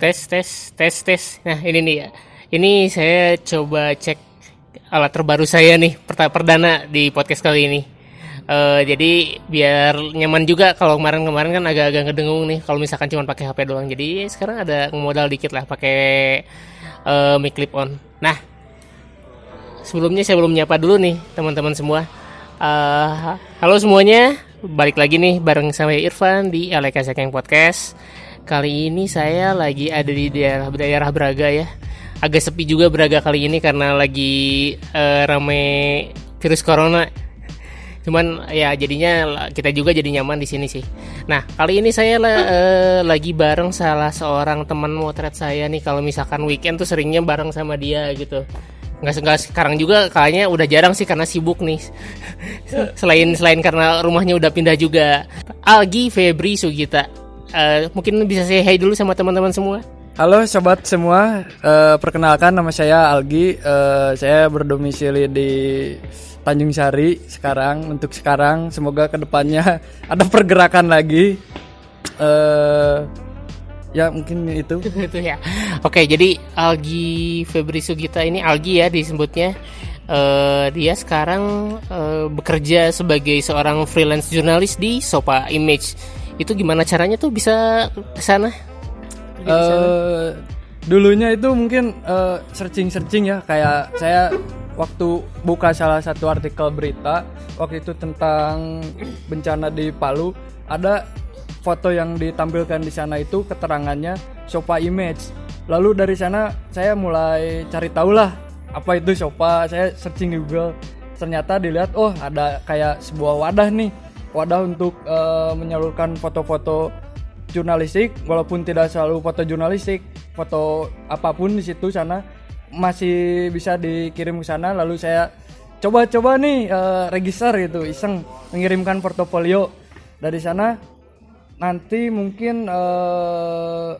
tes tes tes tes. Nah ini nih ya. Ini saya coba cek alat terbaru saya nih perdana di podcast kali ini. Eh, jadi biar nyaman juga kalau kemarin-kemarin kan agak-agak ngedengung nih kalau misalkan cuma pakai HP doang. Jadi sekarang ada modal dikit lah pakai eh, mic clip on. Nah sebelumnya saya belum nyapa dulu nih teman-teman semua. Eh, halo semuanya. Balik lagi nih bareng sama Irfan di Aleka Podcast kali ini saya lagi ada di daerah daerah Braga ya agak sepi juga Braga kali ini karena lagi eh, rame virus corona cuman ya jadinya kita juga jadi nyaman di sini sih. Nah kali ini saya eh, lagi bareng salah seorang teman motret saya nih kalau misalkan weekend tuh seringnya bareng sama dia gitu. Nggak, nggak sekarang juga kayaknya udah jarang sih karena sibuk nih. selain selain karena rumahnya udah pindah juga. Algi Febri Sugita. Eh, mungkin bisa saya hai dulu sama teman-teman semua. Halo sobat semua, Eh, perkenalkan nama saya Algi. Eh, saya berdomisili di Tanjung Sari sekarang. Untuk sekarang, semoga ke depannya ada pergerakan lagi. Eh, ya mungkin itu. itu ya. Oke, jadi Algi Febri Sugita ini Algi ya disebutnya. Eh, dia sekarang eh, bekerja sebagai seorang freelance jurnalis di Sopa Image. Itu gimana caranya tuh bisa ke sana? Eh, dulunya itu mungkin searching searching ya. Kayak saya waktu buka salah satu artikel berita waktu itu tentang bencana di Palu ada foto yang ditampilkan di sana itu keterangannya Sopa Image. Lalu dari sana saya mulai cari tahu lah apa itu Sopa saya searching di Google ternyata dilihat oh ada kayak sebuah wadah nih wadah untuk eh, menyalurkan foto-foto jurnalistik walaupun tidak selalu foto jurnalistik foto apa pun di situ sana masih bisa dikirim ke sana. Lalu saya coba-coba nih eh, register gitu iseng mengirimkan portofolio dari sana. Nanti mungkin eh,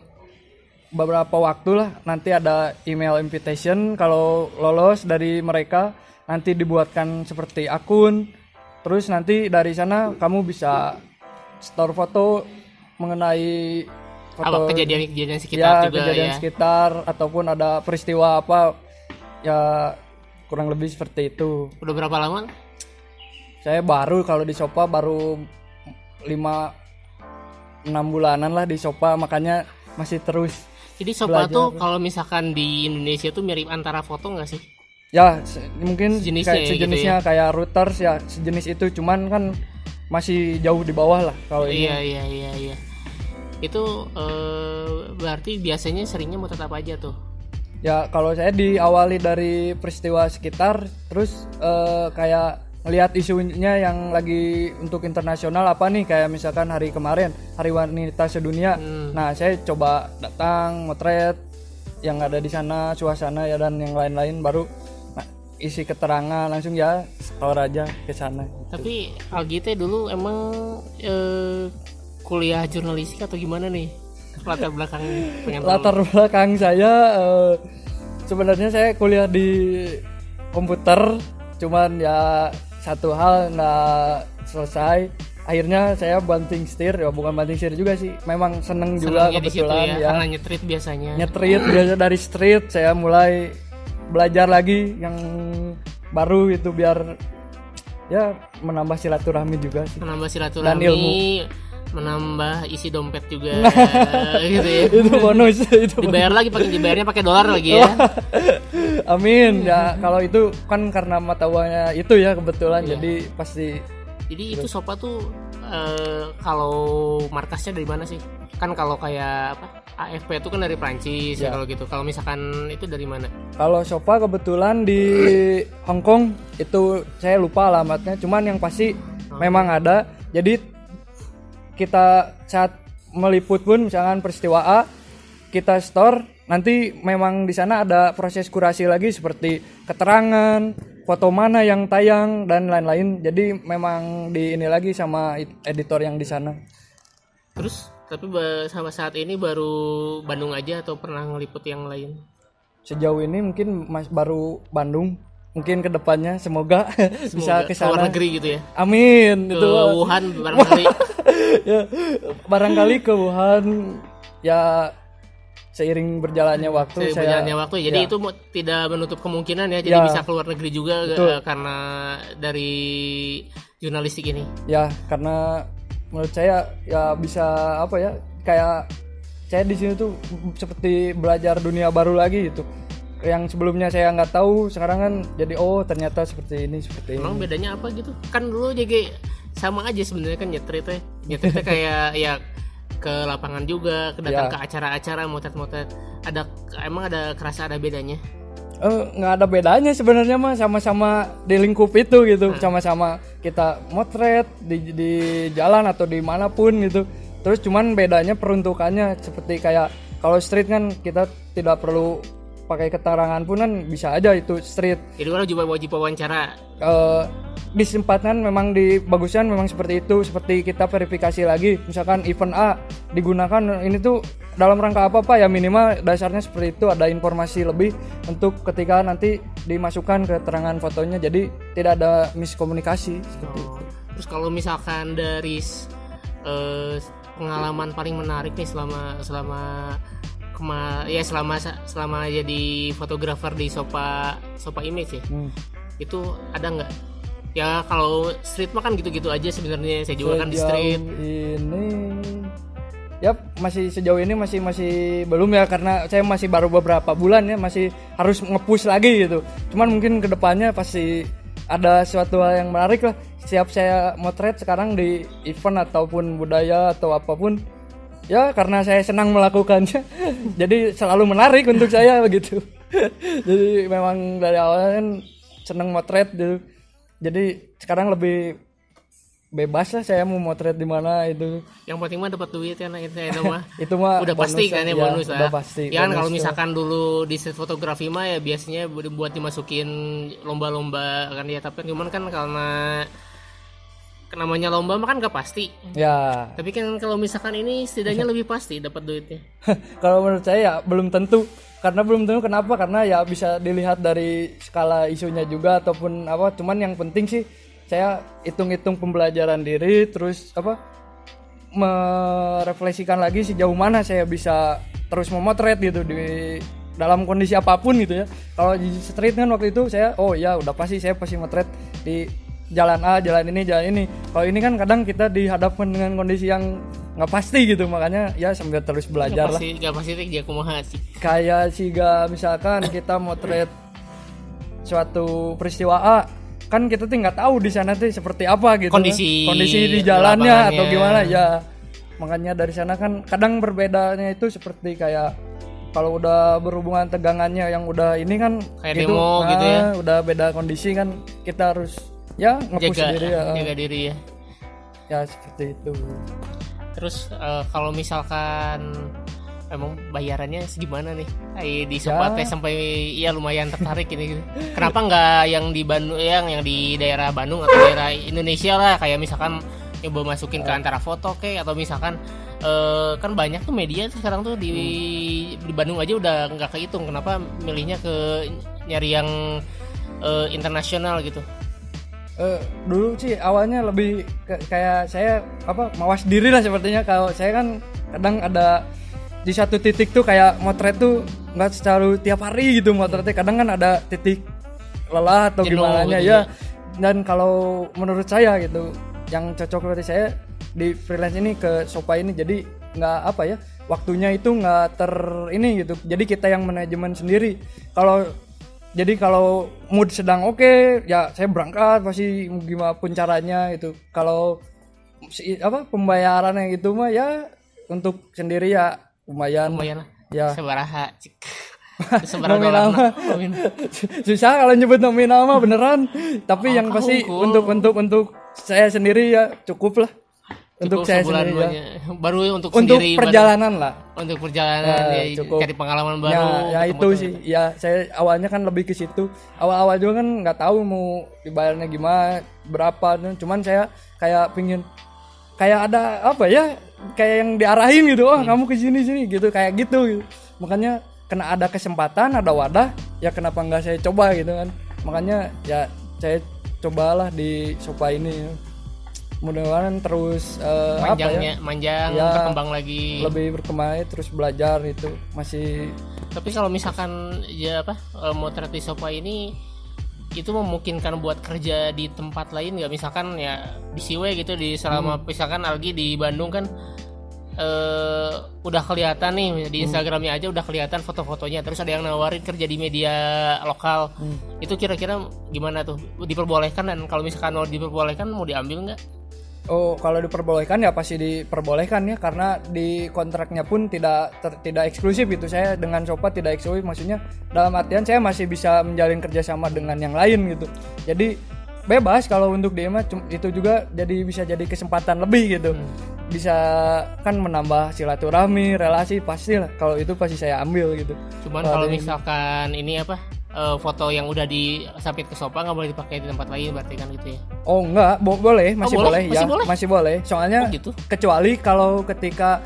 beberapa waktu lah nanti ada email invitation. Kalau lolos dari mereka nanti dibuatkan seperti akun terus nanti dari sana kamu bisa store foto mengenai Apa kejadian-kejadian sekitar ya, juga kejadian ya. sekitar ataupun ada peristiwa apa ya kurang lebih seperti itu Udah berapa lama? saya baru kalau di Sopa baru 5 6 bulanan lah di Sopa makanya masih terus Jadi Sopa Belajar. tuh kalau misalkan di Indonesia tuh mirip antara foto nggak sih? Ya se- mungkin Sejenisnya kayak ya gitu sejenisnya kayak routers ya sejenis itu cuman kan masih jauh di bawah lah kalau ini Iya iya iya iya. Itu eh, berarti biasanya seringnya motret apa aja tuh? ya kalau saya diawali dari peristiwa sekitar terus eh, kayak ngelihat isunya yang lagi untuk internasional apa nih kayak misalkan hari kemarin hari wanita sedunia Hmm. nah saya coba datang motret yang ada di sana suasana ya dan yang lain-lain baru isi keterangan langsung ya store aja ke sana Tapi Algi teh dulu emang eh, kuliah jurnalistik atau gimana nih latar belakangnya pengen tahu. latar belakang saya eh, sebenarnya saya kuliah di komputer cuman ya satu hal nggak selesai akhirnya saya banting setir ya bukan banting setir juga sih memang seneng juga di situ kebetulan ya, ya, karena nyetrit biasanya. nyetrit biasa dari street saya mulai belajar lagi yang baru itu biar ya menambah silaturahmi juga sih menambah Dan silaturahmi, ilmu. menambah isi dompet juga gitu ya. itu bonus itu Dibayar lagi pakai dibayarnya pakai dolar lagi ya. Amin ya kalau itu kan karena mata uangnya itu ya kebetulan jadi pasti Jadi itu Sopa tuh eh, kalau markasnya dari mana sih? Kan kalau kayak apa? AFP itu kan dari Prancis ya Ya. kalau gitu. Kalau misalkan itu dari mana? kalau Sofa kebetulan di Hong Kong itu saya lupa alamatnya cuman yang pasti memang ada jadi kita saat meliput pun misalkan peristiwa A kita store nanti memang di sana ada proses kurasi lagi seperti keterangan foto mana yang tayang dan lain-lain jadi memang di ini lagi sama editor yang di sana Terus tapi sampai saat ini baru Bandung aja atau pernah ngeliput yang lain? sejauh ini mungkin mas baru Bandung mungkin ke depannya semoga, bisa Semoga ke ke luar negeri gitu ya. amin Ke itu Wuhan barangkali. ya barangkali ke Wuhan ya seiring berjalannya waktu Seiring saya berjalannya waktu jadi ya, itu tidak menutup kemungkinan ya jadi Ya. bisa keluar negeri juga Betul. eh, karena dari jurnalistik ini ya karena menurut saya ya bisa apa ya kayak saya di sini tuh seperti belajar dunia baru lagi gitu. Yang sebelumnya saya nggak tahu sekarang kan jadi oh ternyata seperti ini seperti ini. emang bedanya apa gitu? Kan dulu jadi sama aja sebenarnya kan nyetrit teh. Nyetrit teh kayak ya ke lapangan juga datang Ya. ke acara-acara motret-motret ada emang ada kerasa ada bedanya Eh, nggak ada bedanya sebenarnya mah sama-sama di lingkup itu gitu. Sama-sama kita motret di di jalan atau di mana pun gitu. Terus cuman bedanya peruntukannya seperti kayak kalau street kan kita tidak perlu pakai keterangan pun kan bisa aja itu street. Jadi orang juga wajib wawancara. Eh disempatkan memang dibaguskan memang seperti itu seperti kita verifikasi lagi. Misalkan event A digunakan ini tuh dalam rangka apa pak? Ya minimal dasarnya seperti itu ada informasi lebih untuk ketika nanti dimasukkan keterangan fotonya. Jadi tidak ada miskomunikasi seperti itu. Terus kalau misalkan dari eh, pengalaman paling menarik nih selama selama kema ya selama selama jadi fotografer di Sopa Sopa Image ya. Hmm. itu ada nggak? Ya kalau street mah kan gitu-gitu aja sebenarnya saya juga kan di street. Sejauh ini ya masih sejauh ini masih masih belum ya karena saya masih baru beberapa bulan ya masih harus ngepush lagi gitu. Cuman mungkin ke depannya pasti ada suatu hal yang menarik lah. Siap saya motret sekarang di event ataupun budaya atau apa pun ya karena saya senang melakukannya. Jadi selalu menarik untuk saya begitu. Jadi memang dari awal kan senang motret gitu. Jadi sekarang lebih bebas lah saya mau motret di mana itu. Yang penting mah dapat duit ya nah, itu itu mah. Itu mah udah pasti kan ya ya, bonus lah. Udah pasti ya kan kalau misalkan dulu di street fotografi mah ya biasanya bu- buat dimasukin lomba-lomba kan ya tapi cuman kan karena namanya lomba mah kan gak pasti. Ya. Tapi kan kalau misalkan ini setidaknya lebih pasti dapat duitnya. Kalau menurut saya ya belum tentu. Karena belum tentu kenapa? Karena ya bisa dilihat dari skala isunya juga ataupun apa. Cuman yang penting sih saya hitung-hitung pembelajaran diri terus apa merefleksikan lagi sejauh mana saya bisa terus memotret gitu di dalam kondisi apa pun gitu ya. Kalau di street kan waktu itu saya oh ya udah pasti saya pasti motret di jalan A jalan ini jalan ini. Kalau ini kan kadang kita dihadapkan dengan kondisi yang nggak pasti gitu makanya ya sambil terus belajar gak lah. pasti gak pasti dia kumaha sih kayak siga misalkan kita motret suatu peristiwa A kan kita tuh nggak tahu di sana tuh seperti apa gitu. Kondisi kondisi di jalannya atau gimana ya. Makanya dari sana kan kadang berbedanya itu seperti kayak kalau udah berhubungan tegangannya yang udah ini kan Kayak demo gitu ya. ah, udah beda kondisi kan kita harus ya ngepush jaga diri ya. jaga diri ya. Ya seperti itu. Terus eh, kalau misalkan emang bayarannya gimana nih? Ay, di Sobat Ya. sampai ya lumayan tertarik ini. Gitu. kenapa nggak yang di Bandung yang yang di daerah Bandung atau daerah Indonesia lah? Kayak misalkan coba masukin ke antara foto kayak atau misalkan eh, kan banyak tuh media sekarang tuh di di Bandung aja udah nggak kehitung. Kenapa milihnya ke nyari yang eh, internasional gitu Eh, dulu sih awalnya lebih ke- kayak saya apa mawas diri lah sepertinya. Kalau saya kan kadang ada di satu titik tuh kayak motret tuh nggak selalu tiap hari gitu motretnya. Kadang kan ada titik lelah atau Jenuh gimana gitu ya. dan kalau menurut saya gitu yang cocok berarti saya di freelance ini ke Sopa ini jadi nggak apa ya waktunya itu nggak ter ini gitu. Jadi kita yang manajemen sendiri. Kalau jadi kalau mood sedang oke ya saya berangkat pasti gimana pun caranya itu kalau si, apa pembayarannya gitu mah ya untuk sendiri ya lumayan. Lumayan lah. Ya. Sebaraha nominal susah kalau nyebut nominal mah beneran. Tapi yang Oh, pasti kau, untuk untuk untuk saya sendiri ya cukup lah untuk saya sebulan sendiri ya. baru untuk, untuk sendiri baru- perjalanan lah. Untuk perjalanan Ya, ya, cukup. cari pengalaman baru ya, ya itu sih. ya saya awalnya kan lebih ke situ. Awal-awal juga kan nggak tahu mau dibayarnya gimana berapa. Cuman saya kayak pingin kayak ada apa ya kayak yang diarahin gitu. Oh kamu ke sini sini gitu. Kayak gitu, gitu. makanya kena ada kesempatan ada wadah ya kenapa nggak saya coba gitu kan. Makanya ya saya cobalah di sopa ini mudah-mudahan terus eh, apa ya Manjangnya, manjang, Ya. berkembang lagi. lebih berkembang terus belajar itu masih Tapi kalau misalkan ya apa eh, motret di sofa ini itu memungkinkan buat kerja di tempat lain nggak misalkan ya di Siwe gitu di selama Hmm. misalkan Algi di Bandung kan eh udah kelihatan nih Hmm. di Instagramnya aja udah kelihatan foto-fotonya terus ada yang nawarin kerja di media lokal Hmm. itu kira-kira gimana tuh diperbolehkan dan kalau misalkan mau diperbolehkan mau diambil nggak Oh, kalau diperbolehkan ya pasti diperbolehkan ya karena di kontraknya pun tidak ter- tidak eksklusif itu saya dengan Sopa tidak eksklusif maksudnya dalam artian saya masih bisa menjalin kerjasama dengan yang lain gitu. Jadi bebas kalau untuk dia mah itu juga jadi bisa jadi kesempatan lebih gitu. Bisa kan menambah silaturahmi, relasi pastilah kalau itu pasti saya ambil gitu. cuman Kalau misalkan ini apa eh, foto yang udah disapit ke sofa nggak boleh dipakai di tempat lain berarti kan gitu ya Oh enggak, bo- boleh, masih boleh? boleh, Masih ya, boleh? masih boleh. Soalnya Oh, gitu? kecuali kalau ketika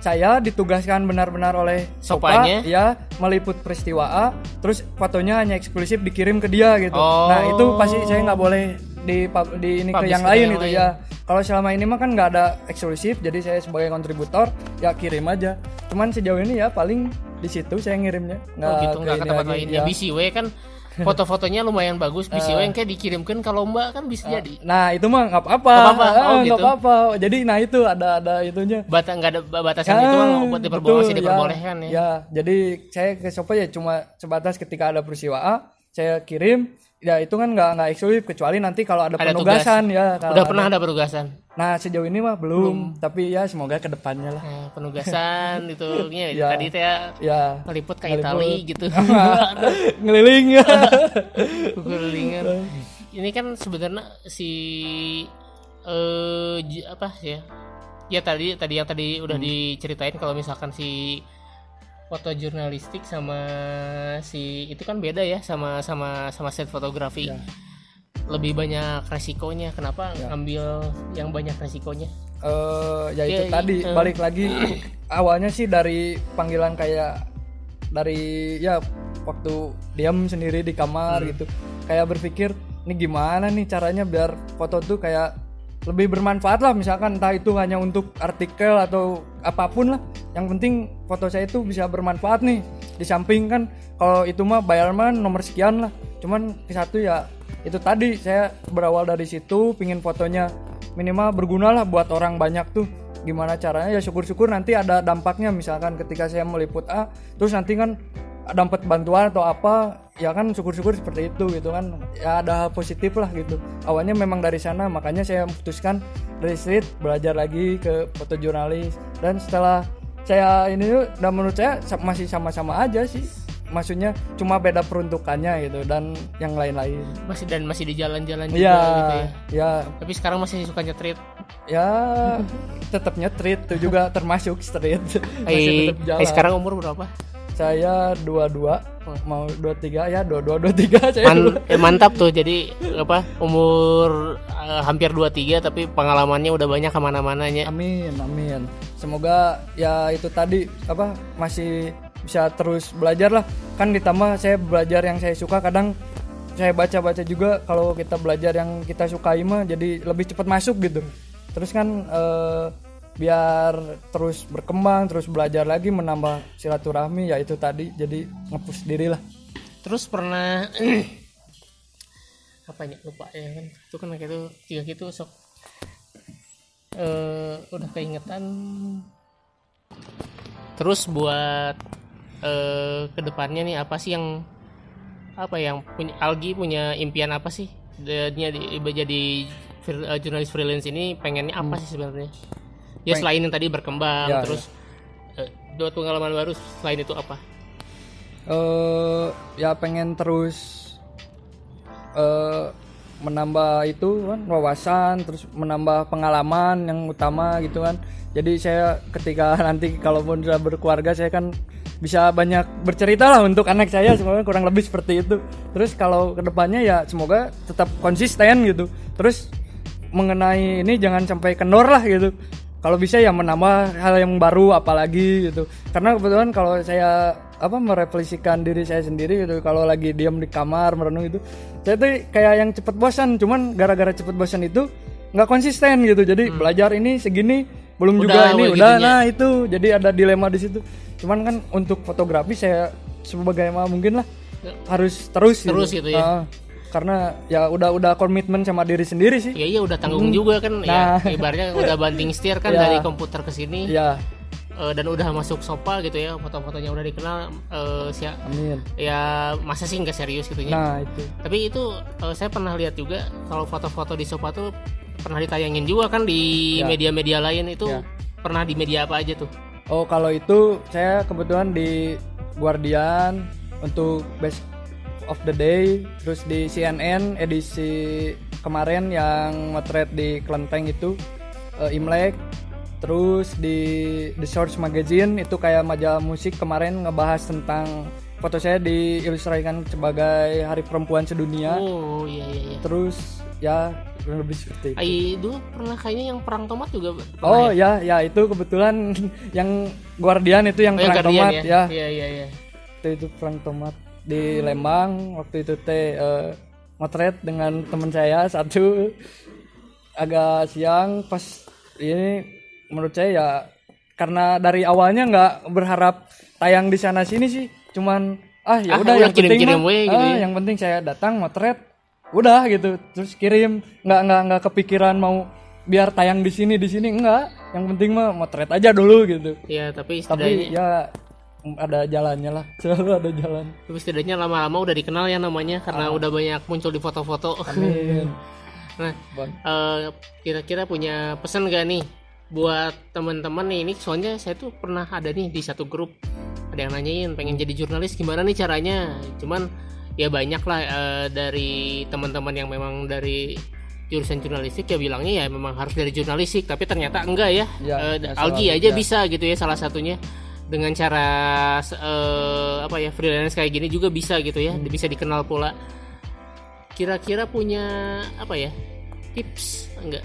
saya ditugaskan benar-benar oleh Sopa, Sopanya? ya meliput peristiwa A, terus fotonya hanya eksklusif dikirim ke dia gitu. Oh. Nah itu pasti saya nggak boleh di di ini ke Publish yang ke lain yang gitu lain. ya. Kalau selama ini mah kan nggak ada eksklusif, jadi saya sebagai kontributor ya kirim aja. Cuman sejauh ini ya paling di situ saya ngirimnya, nggak oh gitu ke ini tempat lagi, lain ya. ya BCW kan foto-fotonya lumayan bagus BCW yang kayak dikirimkan ke lomba kan bisa jadi Nah itu mah nggak apa-apa, Nggak apa-apa. Ah, Oh, gitu. Jadi nah itu ada ada itunya. bata nggak ada batasan itu mah buat diperbolehkan betul, diperbolehkan ya, Ya, jadi saya ke Sopo ya cuma sebatas ketika ada peristiwa A, saya kirim. Ya itu kan nggak nggak eksklusif kecuali nanti kalau ada, Ada penugasan ya. kalau udah ada- pernah ada penugasan Nah sejauh ini mah belum, tapi ya semoga ke depannya lah. Eh, penugasan itu ya, Ya. tadi teh ya Ya. ngeliput ke Ngeliput. Itali gitu Ngeliling ya. Kukulingan. ini kan sebenarnya si eh j- apa ya ya tadi tadi yang tadi udah Hmm. diceritain kalau misalkan si foto jurnalistik sama si itu kan beda ya sama sama sama set fotografi. Ya. lebih banyak resikonya kenapa ngambil yang banyak resikonya? Eh ya itu Ya, tadi eh. balik lagi. Awalnya sih dari panggilan kayak dari ya waktu diam sendiri di kamar gitu. Kayak berpikir ini gimana nih caranya biar foto tuh kayak lebih bermanfaat lah misalkan entah itu hanya untuk artikel atau apa pun lah. Yang penting foto saya itu bisa bermanfaat nih. Di samping kan kalau itu mah bayar mah nomor sekian lah. Cuman ke satu ya itu tadi. Saya berawal dari situ pingin fotonya minimal berguna lah buat orang banyak tuh. Gimana caranya? Ya syukur-syukur nanti ada dampaknya. Misalkan ketika saya meliput A terus nanti kan dapat bantuan atau apa ya kan syukur-syukur seperti itu gitu kan. Ya ada positif lah gitu. Awalnya memang dari sana makanya saya memutuskan dari street belajar lagi ke fotojurnalis. Dan setelah saya ini dan menurut saya sa- masih sama-sama aja sih. Maksudnya cuma beda peruntukannya gitu dan yang lain-lain. Masih dan masih di jalan-jalan juga Iya, gitu ya? ya tapi sekarang masih suka nyetrit ya tetap nyetrit tuh juga termasuk street. Masih eh, tetap jalan. eh, sekarang umur berapa saya dua dua mau dua tiga ya dua dua dua tiga saya Man- eh, mantap tuh jadi apa umur eh, hampir 23 tapi pengalamannya udah banyak ke mana-mananya. Amin amin. Semoga ya itu tadi apa masih bisa terus belajar lah. Kan ditambah saya belajar yang saya suka kadang saya baca-baca juga kalau kita belajar yang kita sukai mah jadi lebih cepat masuk gitu. Terus kan eh, biar terus berkembang terus belajar lagi menambah silaturahmi ya itu tadi. Jadi ngepus diri lah terus pernah apa ya lupa ya kan. Itu kan kayak itu tiga gitu sok. Eh udah keingetan. Terus buat eh ke depannya nih apa sih yang apa yang punya Algi punya impian apa sih? Dia di, jadi fir- eh, jurnalis freelance ini pengennya apa sih sebenarnya ya selain yang tadi berkembang Ya, terus eh, dua pengalaman baru selain itu apa? Eh ya pengen terus eh menambah itu kan wawasan terus menambah pengalaman yang utama gitu kan. Jadi saya ketika nanti kalaupun sudah berkeluarga saya kan bisa banyak bercerita lah untuk anak saya semoga kurang lebih seperti itu. Terus kalau ke depannya ya semoga tetap konsisten gitu. Terus mengenai ini jangan sampai kendor lah gitu kalau bisa ya menambah hal yang baru apalagi gitu. Karena kebetulan kalau saya apa merefleksikan diri saya sendiri gitu kalau lagi diam di kamar merenung itu saya tuh kayak yang cepet bosan. Cuman gara-gara cepet bosan itu nggak konsisten gitu. Jadi belajar ini segini belum Hmm. Udah, juga ini udah. gitunya. nah itu jadi ada dilema di situ. Cuman kan untuk fotografi saya sebagai mungkin lah harus terus Terus gitu ya. Ah, karena ya udah udah komitmen sama diri sendiri sih. Ya iya udah tanggung juga kan. Nah. ya ibaratnya udah banting setir kan Ya. dari komputer ke sini. Ya eh, dan udah masuk sopa gitu ya foto-fotonya udah dikenal sia- amin. Ya masa sih nggak serius gitu ya? Nah itu. Tapi itu eh, saya pernah lihat juga kalau foto-foto di sopa tuh pernah ditayangin juga kan di Ya. media-media lain. Itu Ya. pernah di media apa aja tuh? Oh kalau itu saya kebetulan di Guardian untuk best of the day, terus di CNN edisi kemarin yang motret di Kelenteng itu eh, Imlek, terus di The Source Magazine itu kayak majalah musik kemarin ngebahas tentang foto saya diilustrasikan sebagai Hari Perempuan Sedunia. oh iya iya iya Terus ya kurang lebih seperti itu. Ai, dulu pernah kayaknya yang perang tomat juga pernah Oh ya? ya, ya itu kebetulan yang Guardian itu yang Oh, yang perang Guardian tomat ya. Iya iya iya. waktu itu perang tomat di Lembang. Waktu itu teh eh, motret dengan teman saya satu. Agak siang pas ini menurut saya ya karena dari awalnya nggak berharap tayang di sana sini sih. Cuman ah ya Ah, udah udah yang penting kirim-kirim mah, we gitu ah, ya. yang penting saya datang motret udah gitu. Terus kirim nggak nggak nggak kepikiran mau biar tayang di sini di sini enggak yang penting mah motret aja dulu gitu. Iya, tapi tapi ya ada jalannya lah. Selalu ada jalan. Tapi setidaknya lama-lama udah dikenal ya namanya karena udah banyak muncul di foto-foto. amin. Nah, eh, kira-kira punya pesan gak nih buat teman-teman nih? Ini soalnya saya tuh pernah ada nih di satu grup. Ada yang nanyain pengen jadi jurnalis gimana nih caranya? Cuman ya banyak lah eh, dari teman-teman yang memang dari jurusan jurnalistik ya bilangnya ya memang harus dari jurnalistik tapi ternyata enggak ya, Ya, nggak Algi aja ya. bisa gitu ya salah satunya dengan cara eh, apa ya freelance kayak gini juga bisa gitu ya Hmm. bisa dikenal pula kira-kira punya apa ya tips enggak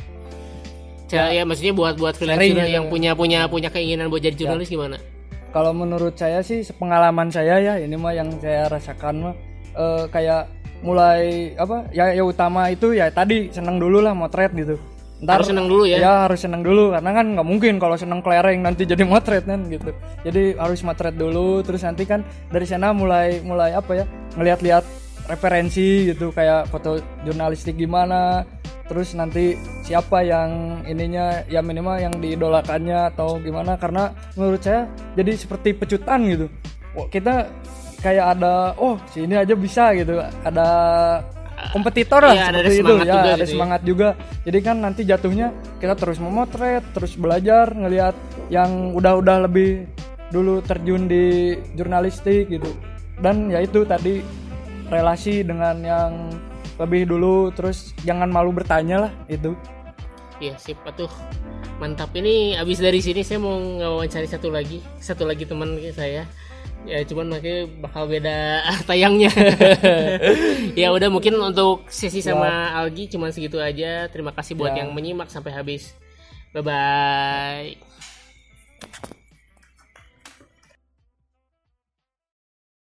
Cara, ya. maksudnya buat buat freelancer ya, yang ya. punya punya punya keinginan buat jadi jurnalis gimana kalau menurut saya sih pengalaman saya ya ini mah yang saya rasakan mah eh, kayak mulai apa ya ya utama itu ya tadi seneng dulu lah motret gitu Ntar, Harus seneng dulu ya? ya harus seneng dulu. Karena kan nggak mungkin kalau seneng kelereng nanti jadi motret kan gitu. Jadi harus motret dulu. Terus nanti kan dari sana mulai mulai apa ya ngelihat-lihat referensi gitu. Kayak foto jurnalistik gimana. Terus nanti siapa yang ininya ya minimal yang diidolakannya atau gimana. Karena menurut saya jadi seperti pecutan gitu. Kita kayak ada oh sini aja bisa gitu. Ada kompetitor lah ada seperti itu. Ya juga ada ya. semangat juga. Jadi kan nanti jatuhnya kita terus memotret terus belajar ngelihat yang udah-udah lebih dulu terjun di jurnalistik gitu. Dan ya itu tadi relasi dengan yang lebih dulu terus jangan malu bertanya lah itu. Iya sip. Atuh mantap. Ini abis dari sini saya mau ngawancari satu lagi satu lagi teman saya ya cuman makanya bakal beda tayangnya. Ya udah mungkin untuk sesi sama Algi cuman segitu aja. Terima kasih buat Ya. yang menyimak sampai habis. Bye bye